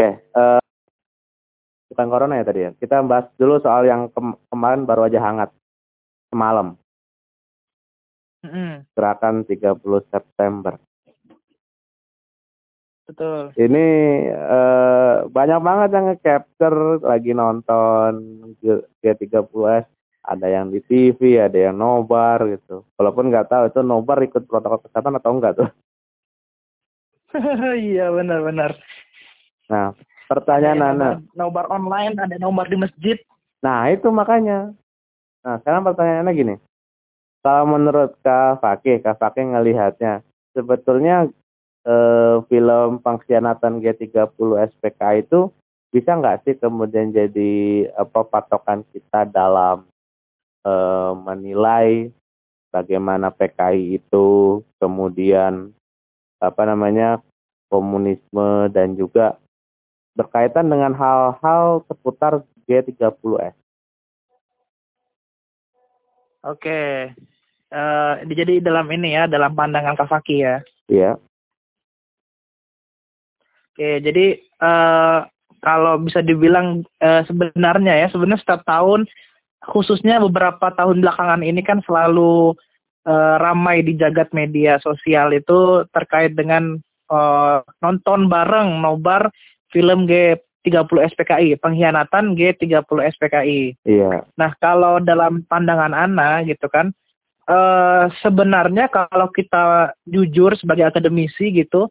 Oke, uh, bukan corona ya tadi ya. Kita bahas dulu soal yang kem kemarin baru aja hangat semalam. Mm. Gerakan 30 September. Betul. Ini uh, banyak banget yang nge-capture lagi nonton G30S. Ada yang di TV, ada yang nobar gitu. Walaupun nggak tahu itu nobar ikut protokol kesehatan atau enggak tuh. iya benar-benar. Nah, pertanyaan Nana. Nobar online, ada nobar di masjid. Nah, itu makanya. Nah, sekarang pertanyaannya gini. Kalau menurut Kak Fakih, Kak Fakih ngelihatnya, sebetulnya eh, film pengkhianatan G30 SPK itu bisa nggak sih kemudian jadi apa patokan kita dalam eh, menilai bagaimana PKI itu kemudian apa namanya komunisme dan juga berkaitan dengan hal-hal seputar G30S. Oke. Uh, jadi dalam ini ya, dalam pandangan Kafaki ya. Iya. Oke, jadi uh, kalau bisa dibilang uh, sebenarnya ya, sebenarnya setiap tahun khususnya beberapa tahun belakangan ini kan selalu uh, ramai di jagat media sosial itu terkait dengan uh, nonton bareng nobar film G30 SPKI, pengkhianatan G30 SPKI. Iya. Nah, kalau dalam pandangan Ana gitu kan, uh, sebenarnya kalau kita jujur sebagai akademisi gitu,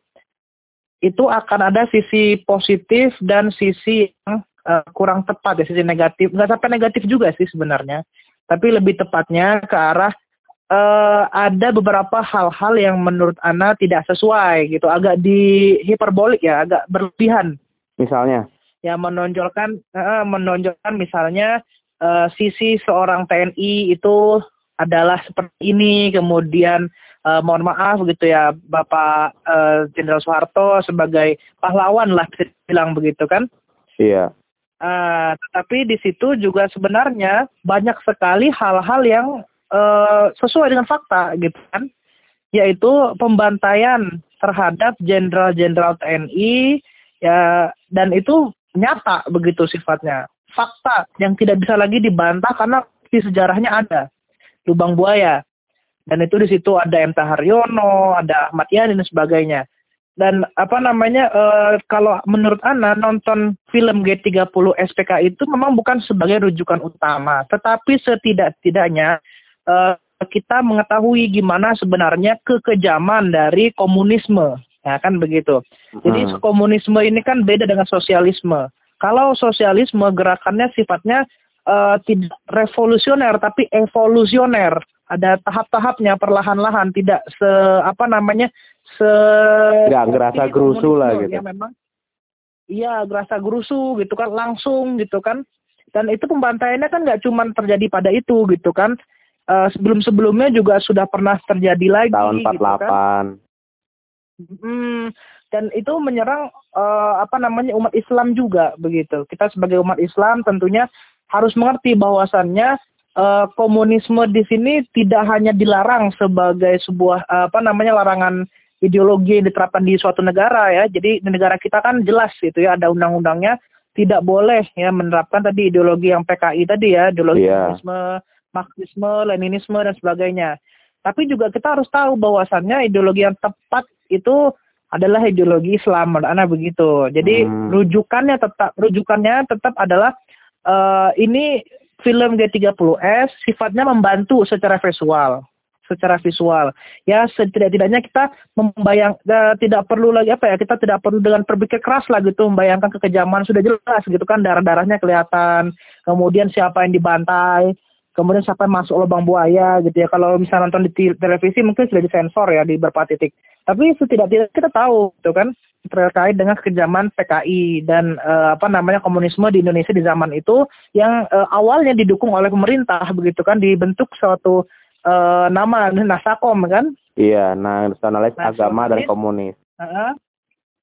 itu akan ada sisi positif dan sisi yang uh, kurang tepat ya, sisi negatif. Nggak sampai negatif juga sih sebenarnya, tapi lebih tepatnya ke arah uh, ada beberapa hal-hal yang menurut Ana tidak sesuai gitu, agak di hiperbolik ya, agak berlebihan. Misalnya? Ya menonjolkan, uh, menonjolkan misalnya uh, sisi seorang TNI itu adalah seperti ini, kemudian uh, mohon maaf gitu ya Bapak Jenderal uh, Soeharto sebagai pahlawan lah bisa bilang begitu kan? Iya. Uh, tapi di situ juga sebenarnya banyak sekali hal-hal yang uh, sesuai dengan fakta gitu kan yaitu pembantaian terhadap jenderal-jenderal TNI ya dan itu nyata begitu sifatnya. Fakta yang tidak bisa lagi dibantah karena di sejarahnya ada. Lubang buaya. Dan itu di situ ada M Haryono ada Ahmad Yani dan sebagainya. Dan apa namanya e, kalau menurut Ana nonton film G30 SPK itu memang bukan sebagai rujukan utama. Tetapi setidak-tidaknya uh, kita mengetahui gimana sebenarnya kekejaman dari komunisme, ya kan begitu. Jadi hmm. komunisme ini kan beda dengan sosialisme. Kalau sosialisme gerakannya sifatnya uh, tidak revolusioner tapi evolusioner. Ada tahap-tahapnya perlahan-lahan, tidak se apa namanya se. Tidak gerasa gerusu lah gitu. Ya memang. Iya, gerasa gerusu gitu kan, langsung gitu kan. Dan itu pembantaiannya kan nggak cuma terjadi pada itu gitu kan uh, sebelum-sebelumnya juga sudah pernah terjadi lagi. Tahun 48. Gitu kan. Hmm, dan itu menyerang uh, apa namanya umat Islam juga begitu. Kita sebagai umat Islam tentunya harus mengerti bahwasannya uh, komunisme di sini tidak hanya dilarang sebagai sebuah uh, apa namanya larangan ideologi yang diterapkan di suatu negara ya. Jadi di negara kita kan jelas gitu ya ada undang-undangnya tidak boleh ya menerapkan tadi ideologi yang PKI tadi ya, ideologi yeah. komunisme Marxisme, Leninisme dan sebagainya. Tapi juga kita harus tahu bahwasannya ideologi yang tepat itu adalah ideologi Islam, anak begitu. Jadi hmm. rujukannya tetap rujukannya tetap adalah uh, ini film G30S sifatnya membantu secara visual secara visual. Ya setidak-tidaknya kita membayang uh, tidak perlu lagi apa ya kita tidak perlu dengan berpikir keras lah gitu membayangkan kekejaman sudah jelas gitu kan darah-darahnya kelihatan. Kemudian siapa yang dibantai, kemudian siapa yang masuk lubang buaya gitu ya. Kalau misalnya nonton di televisi mungkin sudah disensor ya di beberapa titik. Tapi setidak-tidaknya kita tahu gitu kan terkait dengan kekejaman PKI dan uh, apa namanya komunisme di Indonesia di zaman itu yang uh, awalnya didukung oleh pemerintah begitu kan dibentuk suatu uh, nama Nasakom kan? Iya nasionalis nah, agama dan komunis. Uh,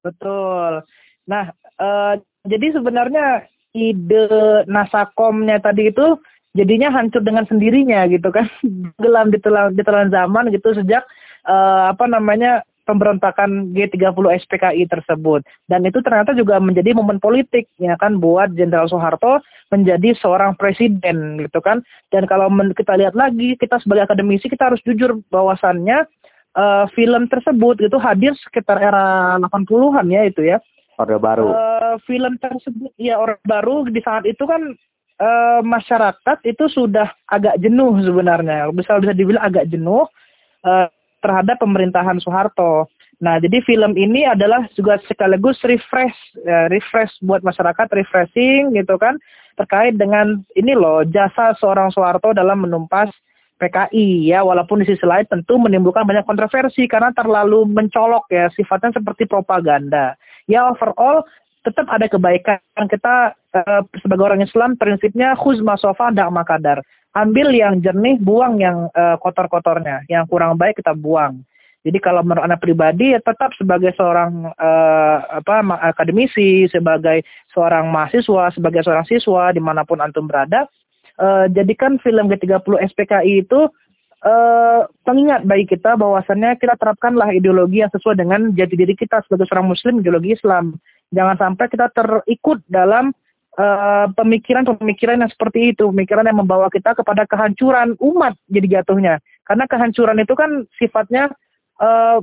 betul. Nah uh, jadi sebenarnya ide Nasakomnya tadi itu jadinya hancur dengan sendirinya gitu kan gelam ditelan ditelan zaman gitu sejak uh, apa namanya pemberontakan G30 SPKI tersebut. Dan itu ternyata juga menjadi momen politik ya kan buat Jenderal Soeharto menjadi seorang presiden gitu kan. Dan kalau kita lihat lagi kita sebagai akademisi kita harus jujur bahwasannya uh, film tersebut itu hadir sekitar era 80-an ya itu ya. Orde baru. Uh, film tersebut ya Orde baru di saat itu kan uh, masyarakat itu sudah agak jenuh sebenarnya. Bisa bisa dibilang agak jenuh uh, terhadap pemerintahan Soeharto. Nah, jadi film ini adalah juga sekaligus refresh, ya, refresh buat masyarakat, refreshing gitu kan, terkait dengan ini loh jasa seorang Soeharto dalam menumpas PKI ya, walaupun di sisi lain tentu menimbulkan banyak kontroversi karena terlalu mencolok ya, sifatnya seperti propaganda. Ya overall tetap ada kebaikan kita uh, sebagai orang Islam prinsipnya khuzma sofa dak makadar ambil yang jernih, buang yang uh, kotor-kotornya, yang kurang baik kita buang. Jadi kalau menurut anak pribadi ya tetap sebagai seorang uh, apa akademisi, sebagai seorang mahasiswa, sebagai seorang siswa di mana pun antum berada, uh, jadikan film G30 SPKI itu uh, pengingat bagi kita bahwasannya kita terapkanlah ideologi yang sesuai dengan jati diri kita sebagai seorang muslim ideologi Islam. Jangan sampai kita terikut dalam Eh, pemikiran-pemikiran uh, yang seperti itu, pemikiran yang membawa kita kepada kehancuran umat jadi jatuhnya. Karena kehancuran itu kan sifatnya uh,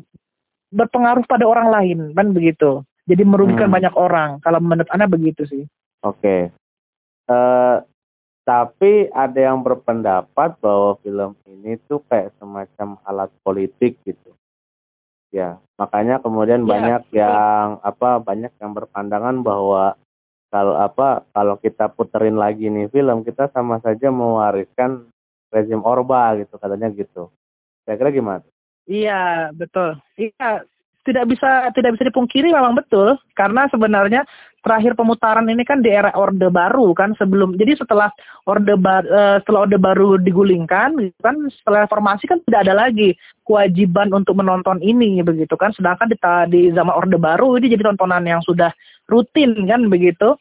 berpengaruh pada orang lain, kan begitu. Jadi merugikan hmm. banyak orang. Kalau menurut Anda begitu sih. Oke. Okay. Uh, eh, tapi ada yang berpendapat bahwa film ini tuh kayak semacam alat politik gitu. Ya, makanya kemudian ya, banyak yang apa banyak yang berpandangan bahwa kalau apa kalau kita puterin lagi nih film kita sama saja mewariskan rezim Orba gitu katanya gitu. Saya kira gimana? Iya betul. Iya tidak bisa tidak bisa dipungkiri memang betul. Karena sebenarnya terakhir pemutaran ini kan di era Orde Baru kan sebelum jadi setelah Orde Baru uh, setelah Orde Baru digulingkan gitu kan setelah reformasi kan tidak ada lagi kewajiban untuk menonton ini begitu kan. Sedangkan di, di zaman Orde Baru ini jadi tontonan yang sudah rutin kan begitu.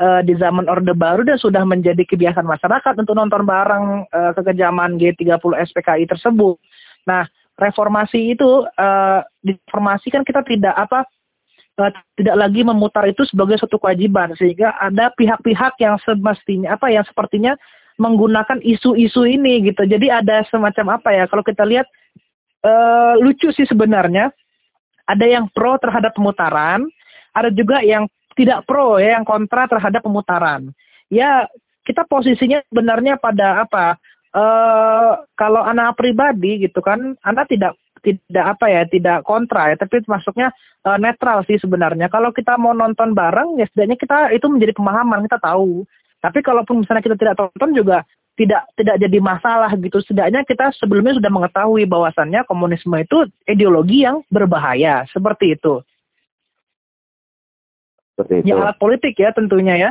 Uh, di zaman Orde Baru dan sudah menjadi kebiasaan masyarakat untuk nonton bareng uh, kekejaman G30 SPKI tersebut. Nah, reformasi itu uh, di reformasi kan kita tidak apa uh, tidak lagi memutar itu sebagai suatu kewajiban sehingga ada pihak-pihak yang semestinya apa yang sepertinya menggunakan isu-isu ini gitu. Jadi ada semacam apa ya kalau kita lihat uh, lucu sih sebenarnya ada yang pro terhadap pemutaran, ada juga yang tidak pro ya, yang kontra terhadap pemutaran. Ya kita posisinya sebenarnya pada apa? Uh, kalau anak pribadi gitu kan, anak tidak tidak apa ya, tidak kontra ya, tapi masuknya uh, netral sih sebenarnya. Kalau kita mau nonton bareng, ya setidaknya kita itu menjadi pemahaman kita tahu. Tapi kalaupun misalnya kita tidak tonton juga tidak tidak jadi masalah gitu. Setidaknya kita sebelumnya sudah mengetahui bahwasannya komunisme itu ideologi yang berbahaya seperti itu. Seperti itu. Ya alat politik ya tentunya ya.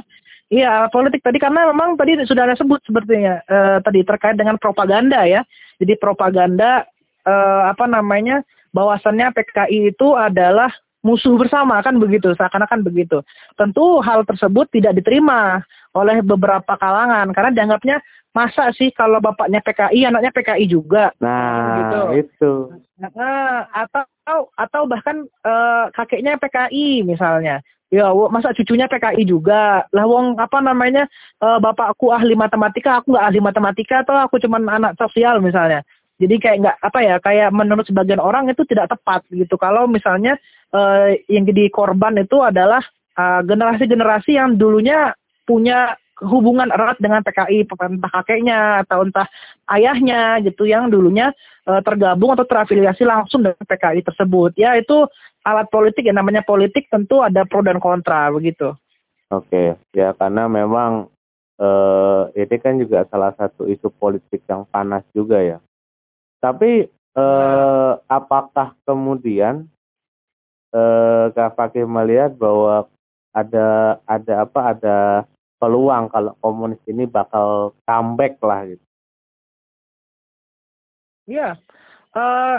Iya politik tadi karena memang tadi sudah ada sebut sepertinya uh, tadi terkait dengan propaganda ya. Jadi propaganda uh, apa namanya bahwasannya PKI itu adalah musuh bersama kan begitu seakan-akan begitu. Tentu hal tersebut tidak diterima oleh beberapa kalangan karena dianggapnya masa sih kalau bapaknya PKI anaknya PKI juga. Nah gitu. itu. Nah, atau atau bahkan uh, kakeknya PKI misalnya. Ya, masa cucunya PKI juga. Lah wong apa namanya? Uh, bapakku ahli matematika, aku nggak ahli matematika atau aku cuma anak sosial misalnya. Jadi kayak nggak apa ya, kayak menurut sebagian orang itu tidak tepat gitu. Kalau misalnya uh, yang jadi korban itu adalah generasi generasi-generasi yang dulunya punya hubungan erat dengan PKI, entah kakeknya atau entah ayahnya gitu yang dulunya uh, tergabung atau terafiliasi langsung dengan PKI tersebut. Ya itu alat politik yang namanya politik tentu ada pro dan kontra begitu. Oke, ya karena memang uh, ini kan juga salah satu isu politik yang panas juga ya. Tapi uh, apakah kemudian uh, Kak Fakih melihat bahwa ada ada apa ada peluang kalau komunis ini bakal comeback lah gitu. Iya, uh,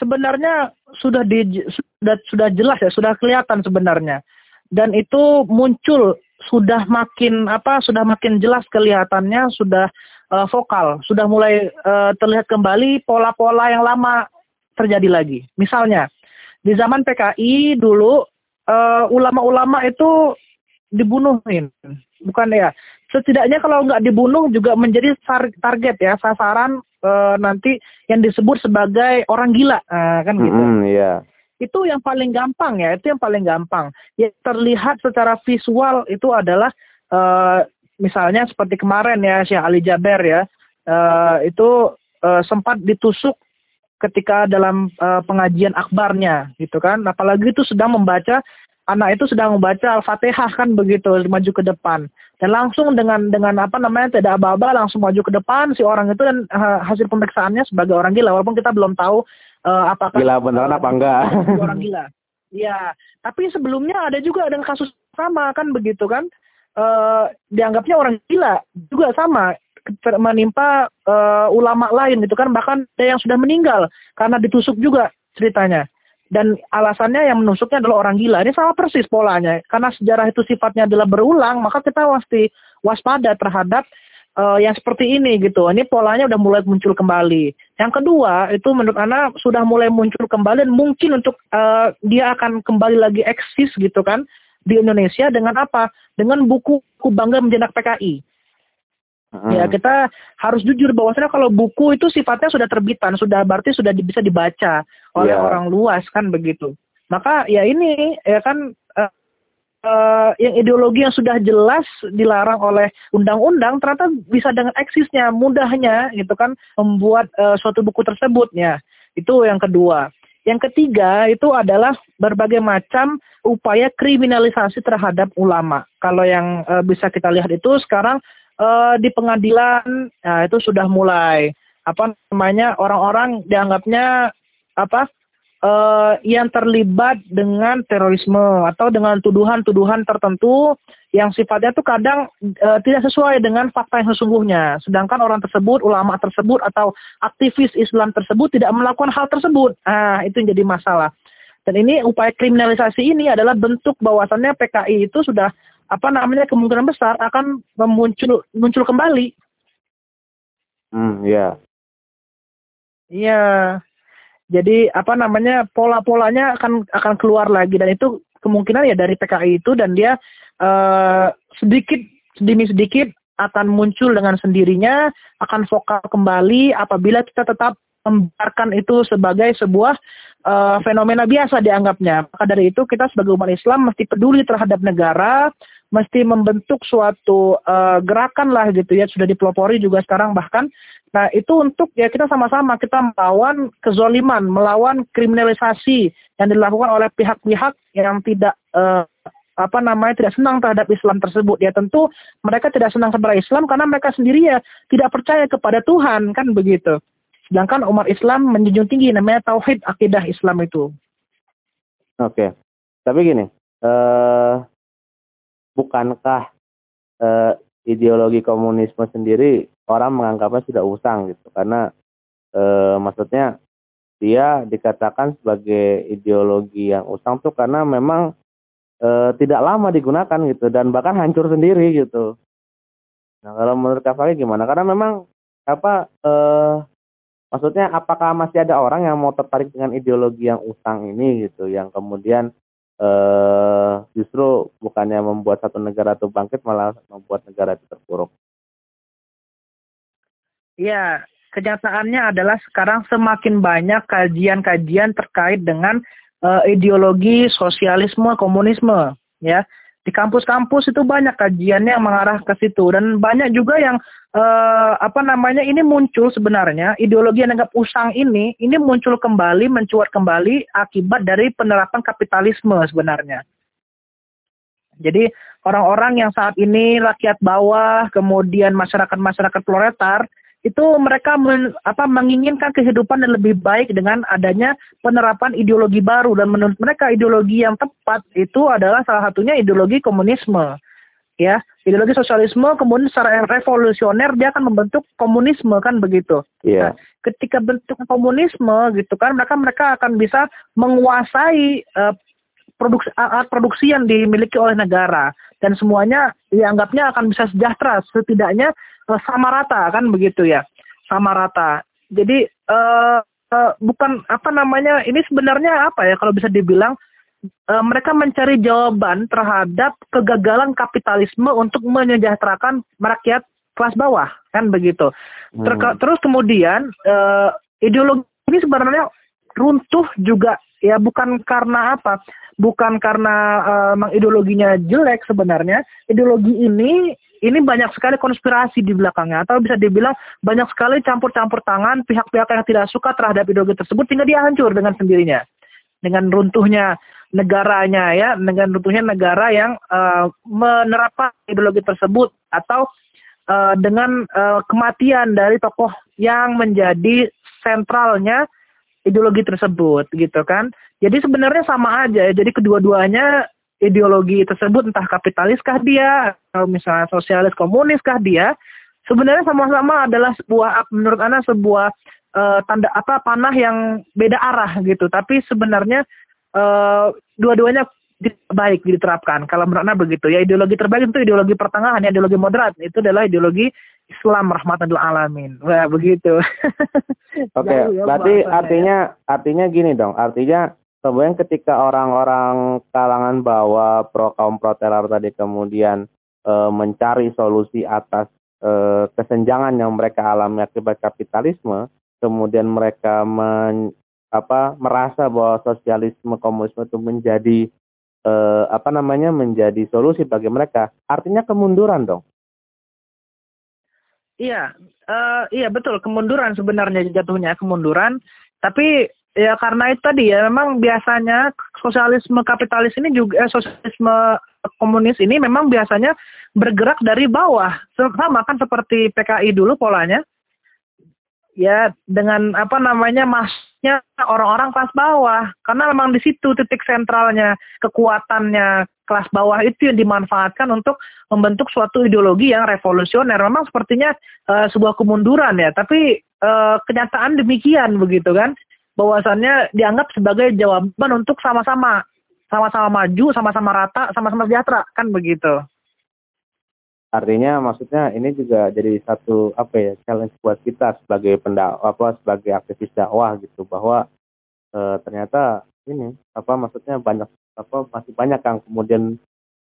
sebenarnya sudah di sudah sudah jelas ya, sudah kelihatan sebenarnya. Dan itu muncul sudah makin apa, sudah makin jelas kelihatannya, sudah uh, vokal, sudah mulai uh, terlihat kembali pola-pola yang lama terjadi lagi. Misalnya di zaman PKI dulu ulama ulama-ulama itu dibunuhin, bukan ya? Setidaknya kalau nggak dibunuh juga menjadi target ya sasaran uh, nanti yang disebut sebagai orang gila, uh, kan gitu. Mm, yeah. Itu yang paling gampang ya, itu yang paling gampang. Yang terlihat secara visual itu adalah uh, misalnya seperti kemarin ya Syekh Ali Jaber ya, uh, itu uh, sempat ditusuk ketika dalam uh, pengajian akbarnya gitu kan apalagi itu sedang membaca anak itu sedang membaca Al-Fatihah kan begitu maju ke depan. Dan langsung dengan dengan apa namanya tidak aba-aba langsung maju ke depan si orang itu dan uh, hasil pemeriksaannya sebagai orang gila walaupun kita belum tahu uh, apakah gila beneran apa enggak? Orang gila. Ya tapi sebelumnya ada juga dengan kasus sama kan begitu kan? Uh, dianggapnya orang gila juga sama menimpa uh, ulama lain gitu kan bahkan ada yang sudah meninggal karena ditusuk juga ceritanya dan alasannya yang menusuknya adalah orang gila. Ini sama persis polanya. Karena sejarah itu sifatnya adalah berulang maka kita pasti waspada terhadap uh, yang seperti ini gitu. Ini polanya udah mulai muncul kembali. Yang kedua itu menurut Ana sudah mulai muncul kembali dan mungkin untuk uh, dia akan kembali lagi eksis gitu kan di Indonesia dengan apa? Dengan buku, buku bangga menjenak PKI Hmm. Ya kita harus jujur bahwasanya kalau buku itu sifatnya sudah terbitan, sudah berarti sudah bisa dibaca oleh yeah. orang luas kan begitu. Maka ya ini ya kan uh, uh, yang ideologi yang sudah jelas dilarang oleh undang-undang ternyata bisa dengan eksisnya mudahnya gitu kan membuat uh, suatu buku tersebut ya. Itu yang kedua. Yang ketiga itu adalah berbagai macam upaya kriminalisasi terhadap ulama. Kalau yang uh, bisa kita lihat itu sekarang uh, di pengadilan nah itu sudah mulai apa namanya orang-orang dianggapnya apa uh, yang terlibat dengan terorisme atau dengan tuduhan-tuduhan tertentu yang sifatnya itu kadang uh, tidak sesuai dengan fakta yang sesungguhnya. Sedangkan orang tersebut, ulama tersebut atau aktivis Islam tersebut tidak melakukan hal tersebut. Nah, itu yang jadi masalah. Dan ini upaya kriminalisasi ini adalah bentuk bahwasannya PKI itu sudah apa namanya kemungkinan besar akan muncul muncul kembali. Hmm, ya. Iya. Jadi apa namanya pola-polanya akan akan keluar lagi dan itu kemungkinan ya dari PKI itu dan dia uh, sedikit demi sedikit akan muncul dengan sendirinya akan vokal kembali apabila kita tetap membiarkan itu sebagai sebuah uh, fenomena biasa dianggapnya. Maka dari itu kita sebagai umat Islam mesti peduli terhadap negara, mesti membentuk suatu uh, gerakan lah gitu ya. Sudah dipelopori juga sekarang bahkan. Nah itu untuk ya kita sama-sama kita melawan kezoliman melawan kriminalisasi yang dilakukan oleh pihak-pihak yang tidak uh, apa namanya tidak senang terhadap Islam tersebut. Ya tentu mereka tidak senang kepada Islam karena mereka sendiri ya tidak percaya kepada Tuhan kan begitu sedangkan umat Islam menjunjung tinggi namanya tauhid akidah Islam itu oke tapi gini uh, bukankah uh, ideologi komunisme sendiri orang menganggapnya sudah usang gitu karena uh, maksudnya dia dikatakan sebagai ideologi yang usang tuh karena memang uh, tidak lama digunakan gitu dan bahkan hancur sendiri gitu. Nah kalau menurut Kak Fali gimana? Karena memang apa uh, maksudnya apakah masih ada orang yang mau tertarik dengan ideologi yang usang ini gitu yang kemudian eh, justru bukannya membuat satu negara itu bangkit malah membuat negara itu terpuruk. Iya, kenyataannya adalah sekarang semakin banyak kajian-kajian terkait dengan uh, ideologi sosialisme komunisme, ya di kampus-kampus itu banyak kajiannya yang mengarah ke situ dan banyak juga yang eh, apa namanya ini muncul sebenarnya ideologi yang anggap usang ini ini muncul kembali mencuat kembali akibat dari penerapan kapitalisme sebenarnya. Jadi orang-orang yang saat ini rakyat bawah kemudian masyarakat-masyarakat proletar itu mereka men, apa menginginkan kehidupan yang lebih baik dengan adanya penerapan ideologi baru. Dan menurut mereka ideologi yang tepat itu adalah salah satunya ideologi komunisme. Ya ideologi sosialisme kemudian secara revolusioner dia akan membentuk komunisme kan begitu? Yeah. nah, ketika bentuk komunisme gitu kan mereka mereka akan bisa menguasai uh, produksi alat produksi yang dimiliki oleh negara. Dan semuanya dianggapnya akan bisa sejahtera. Setidaknya sama rata kan begitu ya sama rata jadi uh, uh, bukan apa namanya ini sebenarnya apa ya kalau bisa dibilang uh, mereka mencari jawaban terhadap kegagalan kapitalisme untuk menyejahterakan rakyat kelas bawah kan begitu. Ter hmm. Terus kemudian uh, ideologi ini sebenarnya runtuh juga ya bukan karena apa? Bukan karena uh, ideologinya jelek sebenarnya. Ideologi ini ini banyak sekali konspirasi di belakangnya atau bisa dibilang banyak sekali campur-campur tangan pihak-pihak yang tidak suka terhadap ideologi tersebut sehingga dia hancur dengan sendirinya dengan runtuhnya negaranya ya dengan runtuhnya negara yang uh, menerapkan ideologi tersebut atau uh, dengan uh, kematian dari tokoh yang menjadi sentralnya ideologi tersebut gitu kan. Jadi sebenarnya sama aja ya. Jadi kedua-duanya ideologi tersebut entah kapitaliskah dia atau misalnya sosialis komuniskah dia sebenarnya sama-sama adalah sebuah menurut anda sebuah uh, tanda apa panah yang beda arah gitu. Tapi sebenarnya uh, dua-duanya baik diterapkan. Kalau menurut Anda begitu ya ideologi terbaik itu ideologi pertengahan, ideologi moderat itu adalah ideologi Islam rahmatan lil alamin. Wah, begitu. Oke, okay, ya, berarti artinya ya. artinya gini dong. Artinya kemudian ketika orang-orang kalangan bawah pro kaum pro teror tadi kemudian e, mencari solusi atas e, kesenjangan yang mereka alami akibat kapitalisme, kemudian mereka men, apa merasa bahwa sosialisme komunisme itu menjadi eh, apa namanya menjadi solusi bagi mereka artinya kemunduran dong. Iya uh, iya betul kemunduran sebenarnya jatuhnya kemunduran. Tapi ya karena itu tadi ya memang biasanya sosialisme kapitalis ini juga eh, sosialisme komunis ini memang biasanya bergerak dari bawah. Sama kan seperti PKI dulu polanya. Ya dengan apa namanya masnya orang-orang kelas bawah. Karena memang di situ titik sentralnya kekuatannya kelas bawah itu yang dimanfaatkan untuk membentuk suatu ideologi yang revolusioner. Memang sepertinya uh, sebuah kemunduran ya. Tapi uh, kenyataan demikian begitu kan bahwasannya dianggap sebagai jawaban untuk sama-sama. Sama-sama maju sama-sama rata sama-sama sejahtera. Kan begitu. Artinya maksudnya ini juga jadi satu apa ya challenge buat kita sebagai pendak apa sebagai aktivis dakwah gitu. Bahwa e, ternyata ini apa maksudnya banyak apa masih banyak yang kemudian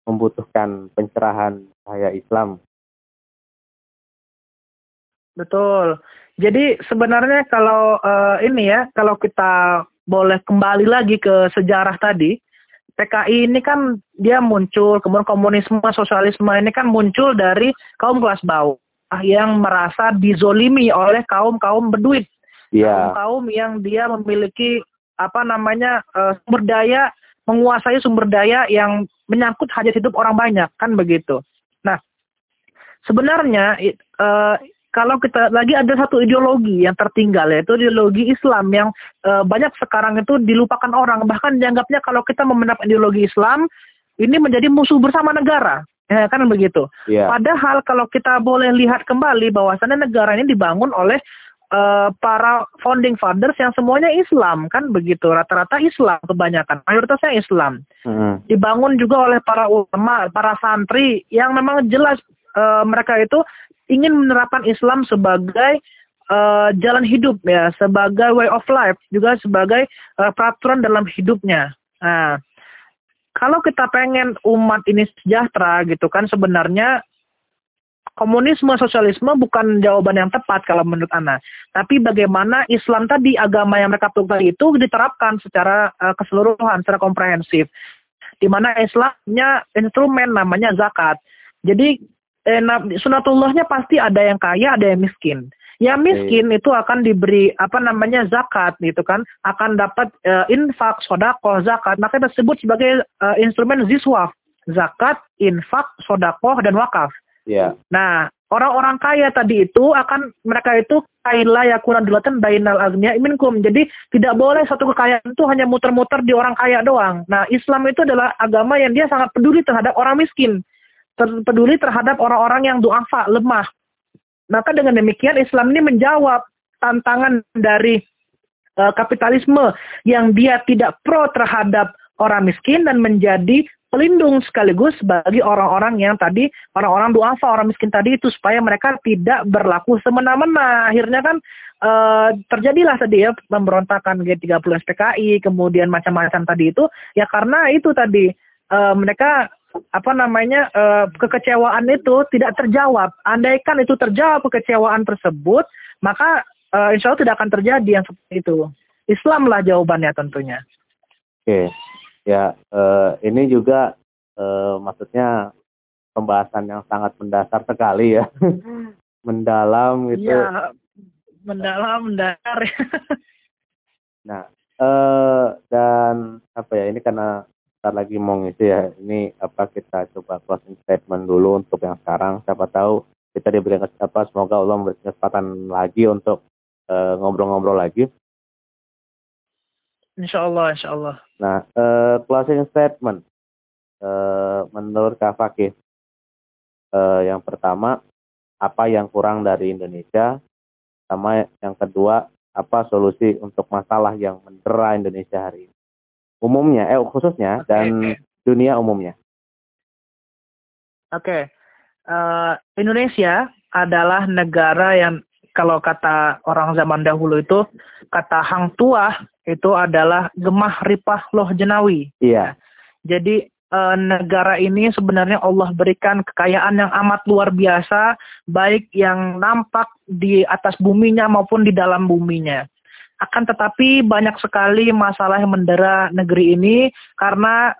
membutuhkan pencerahan cahaya Islam. Betul. Jadi sebenarnya kalau uh, ini ya, kalau kita boleh kembali lagi ke sejarah tadi, PKI ini kan dia muncul, kemudian komunisme, sosialisme ini kan muncul dari kaum kelas bawah yang merasa dizolimi oleh kaum-kaum berduit. Yeah. Kaum-kaum yang dia memiliki apa namanya uh, sumber daya, menguasai sumber daya yang menyangkut hajat hidup orang banyak, kan begitu. Nah, sebenarnya uh, kalau kita lagi ada satu ideologi yang tertinggal yaitu ideologi Islam yang e, banyak sekarang itu dilupakan orang. Bahkan dianggapnya kalau kita membenam ideologi Islam ini menjadi musuh bersama negara. Ya kan begitu? Yeah. padahal kalau kita boleh lihat kembali bahwasannya negara ini dibangun oleh uh, para founding fathers yang semuanya Islam kan begitu? Rata-rata Islam kebanyakan. Mayoritasnya Islam. Mm. dibangun juga oleh para ulama para santri yang memang jelas uh, mereka itu ingin menerapkan Islam sebagai uh, jalan hidup ya, sebagai way of life, juga sebagai uh, peraturan dalam hidupnya. Nah, kalau kita pengen umat ini sejahtera gitu kan sebenarnya komunisme sosialisme bukan jawaban yang tepat kalau menurut Anda. Tapi bagaimana Islam tadi agama yang mereka tukar itu diterapkan secara uh, keseluruhan, secara komprehensif. Di mana Islamnya instrumen namanya zakat. Jadi eh, sunatullahnya pasti ada yang kaya, ada yang miskin. Yang miskin itu akan diberi apa namanya zakat gitu kan, akan dapat uh, infak, sodako, zakat. Maka tersebut sebagai uh, instrumen ziswaf, zakat, infak, sodako dan wakaf. Yeah. Nah, orang-orang kaya tadi itu akan mereka itu kaila ya kurang dulatan bainal agnia iminkum. Jadi tidak boleh satu kekayaan itu hanya muter-muter di orang kaya doang. Nah, Islam itu adalah agama yang dia sangat peduli terhadap orang miskin peduli terhadap orang-orang yang duafa, lemah. Maka dengan demikian Islam ini menjawab tantangan dari uh, kapitalisme yang dia tidak pro terhadap orang miskin dan menjadi pelindung sekaligus bagi orang-orang yang tadi orang-orang duafa orang miskin tadi itu supaya mereka tidak berlaku semena-mena akhirnya kan uh, terjadilah tadi ya pemberontakan G30 SPKI kemudian macam-macam tadi itu ya karena itu tadi uh, mereka apa namanya uh, kekecewaan itu tidak terjawab. Andaikan itu terjawab kekecewaan tersebut, maka uh, insya Allah tidak akan terjadi yang seperti itu. Islamlah jawabannya tentunya. Oke, ya uh, ini juga uh, maksudnya pembahasan yang sangat mendasar sekali ya, mendalam gitu. Iya, mendalam, mendasar. nah, uh, dan apa ya ini karena kita lagi mau ngisi ya, ini apa kita coba closing statement dulu untuk yang sekarang. Siapa tahu kita diberikan apa semoga Allah memberikan kesempatan lagi untuk ngobrol-ngobrol uh, lagi. Insya Allah, insya Allah. Nah, uh, closing statement. Uh, menurut Kak Fakih, uh, yang pertama apa yang kurang dari Indonesia, sama yang kedua apa solusi untuk masalah yang mendera Indonesia hari ini, umumnya, eh khususnya okay, dan dunia umumnya. Oke, okay. uh, Indonesia adalah negara yang kalau kata orang zaman dahulu itu kata hang tua itu adalah gemah ripah loh jenawi. Iya. Jadi e, negara ini sebenarnya Allah berikan kekayaan yang amat luar biasa, baik yang nampak di atas buminya maupun di dalam buminya. Akan tetapi banyak sekali masalah yang mendera negeri ini karena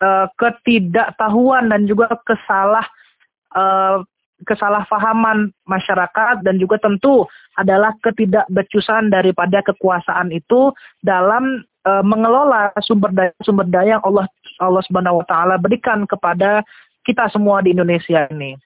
e, ketidaktahuan dan juga kesalah e, kesalahpahaman masyarakat dan juga tentu adalah ketidakbecusan daripada kekuasaan itu dalam e, mengelola sumber daya sumber daya yang Allah Allah Subhanahu wa taala berikan kepada kita semua di Indonesia ini.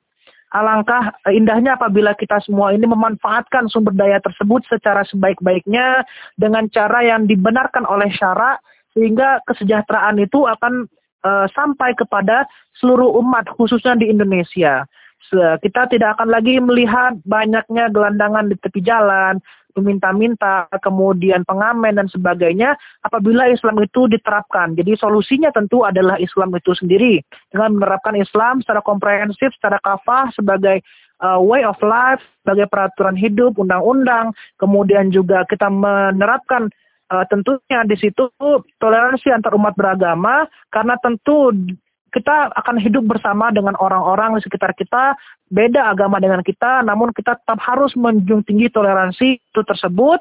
Alangkah indahnya apabila kita semua ini memanfaatkan sumber daya tersebut secara sebaik-baiknya dengan cara yang dibenarkan oleh syarak sehingga kesejahteraan itu akan e, sampai kepada seluruh umat khususnya di Indonesia. Kita tidak akan lagi melihat banyaknya gelandangan di tepi jalan, meminta-minta, kemudian pengamen dan sebagainya apabila Islam itu diterapkan. Jadi solusinya tentu adalah Islam itu sendiri. Dengan menerapkan Islam secara komprehensif, secara kafah sebagai uh, way of life, sebagai peraturan hidup, undang-undang, kemudian juga kita menerapkan uh, tentunya di situ toleransi antar umat beragama karena tentu kita akan hidup bersama dengan orang-orang di sekitar kita, beda agama dengan kita, namun kita tetap harus menjunjung tinggi toleransi itu tersebut,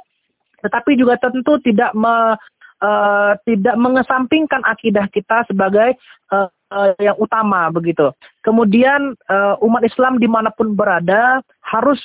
tetapi juga tentu tidak me, uh, tidak mengesampingkan akidah kita sebagai uh, uh, yang utama begitu. Kemudian uh, umat Islam di mana pun berada harus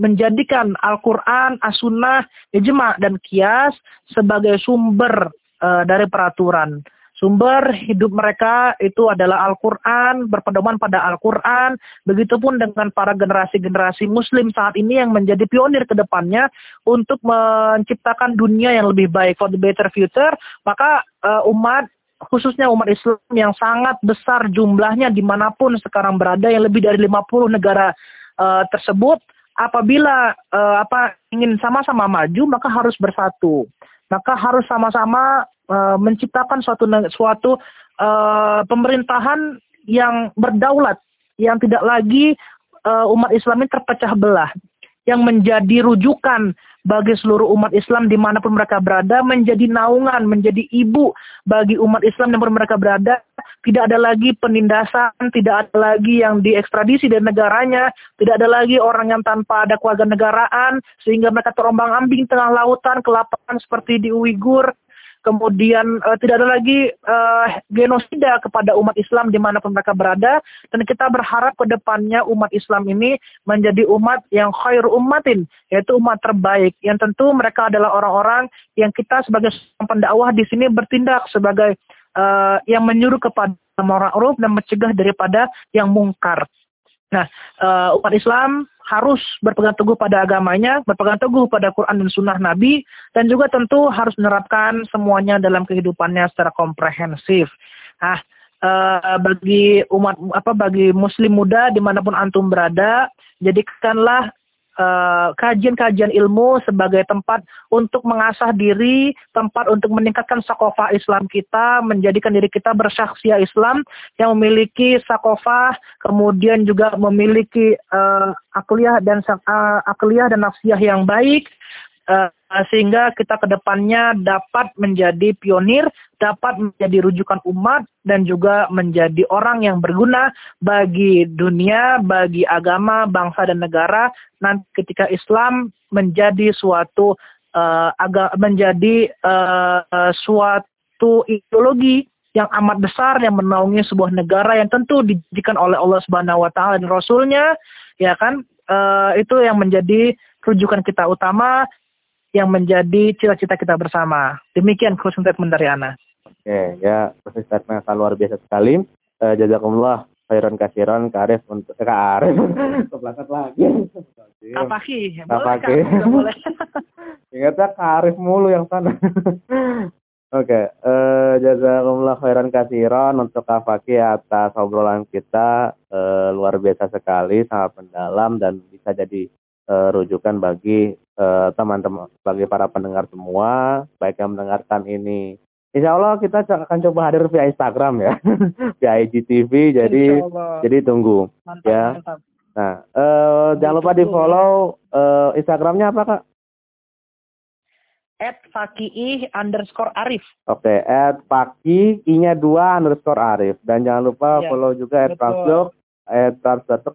menjadikan Al-Quran, As-Sunnah, Ijma, dan Kias sebagai sumber uh, dari peraturan. Sumber hidup mereka itu adalah Al-Quran, berpedoman pada Al-Quran. Begitupun dengan para generasi-generasi muslim saat ini yang menjadi pionir ke depannya untuk menciptakan dunia yang lebih baik for the better future. Maka uh, umat khususnya umat Islam yang sangat besar jumlahnya di mana pun sekarang berada yang lebih dari 50 negara uh, tersebut apabila uh, apa ingin sama-sama maju maka harus bersatu maka harus sama-sama uh, menciptakan suatu suatu uh, pemerintahan yang berdaulat, yang tidak lagi uh, umat Islam ini terpecah belah, yang menjadi rujukan bagi seluruh umat Islam di mana pun mereka berada, menjadi naungan, menjadi ibu bagi umat Islam di mana pun mereka berada. Tidak ada lagi penindasan, tidak ada lagi yang diekstradisi dari negaranya, tidak ada lagi orang yang tanpa ada keluarga negaraan, sehingga mereka terombang ambing tengah lautan, kelaparan seperti di Uighur, kemudian uh, tidak ada lagi uh, genosida kepada umat Islam di mana pun mereka berada, dan kita berharap ke depannya umat Islam ini menjadi umat yang khair ummatin, yaitu umat terbaik, yang tentu mereka adalah orang-orang yang kita sebagai pendakwah di sini bertindak sebagai uh, yang menyuruh kepada ma'ruf dan mencegah daripada yang mungkar. Nah, uh, umat Islam harus berpegang teguh pada agamanya, berpegang teguh pada Quran dan Sunnah Nabi, dan juga tentu harus menerapkan semuanya dalam kehidupannya secara komprehensif. Nah, uh, bagi umat apa bagi Muslim muda di mana pun antum berada, jadikanlah eh, kajian-kajian ilmu sebagai tempat untuk mengasah diri, tempat untuk meningkatkan sakofah Islam kita, menjadikan diri kita bersaksiah Islam yang memiliki sakofah, kemudian juga memiliki uh, akliyah dan uh, akliyah dan nafsiyah yang baik, uh, sehingga kita ke depannya dapat menjadi pionir, dapat menjadi rujukan umat, dan juga menjadi orang yang berguna bagi dunia, bagi agama, bangsa, dan negara. Nanti ketika Islam menjadi suatu uh, aga, menjadi uh, suatu ideologi yang amat besar yang menaungi sebuah negara yang tentu didikan oleh Allah Subhanahu wa taala dan rasulnya ya kan uh, itu yang menjadi rujukan kita utama yang menjadi cita-cita kita bersama. Demikian closing statement dari Ana. Oke, ya closing statement yang luar biasa sekali. Uh, jazakumullah khairan kasiran Kak Arif untuk eh, Kak Arif kebelakat lagi. Kak Paki, Kak Paki. Boleh. Ingatnya Kak Arif mulu yang sana. Oke, okay. uh, eh, jazakumullah khairan kasiran untuk Kak Faki atas obrolan kita uh, luar biasa sekali, sangat mendalam dan bisa jadi uh, rujukan bagi eh, teman-teman, uh, bagi para pendengar semua, baik yang mendengarkan ini. Insya Allah kita akan coba hadir via Instagram ya, via IGTV. Jadi jadi tunggu mantap, ya. Mantap. Nah, uh, jangan lupa di follow uh, Instagramnya apa kak? At underscore Arif. Oke, okay, at Faki, I-nya dua underscore Arif. Dan jangan lupa ya, follow juga at Prasdok, at.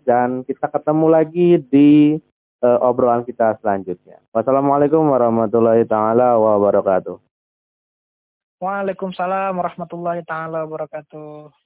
Dan kita ketemu lagi di uh, obrolan kita selanjutnya. Wassalamualaikum warahmatullahi taala wabarakatuh. Waalaikumsalam warahmatullahi taala wabarakatuh.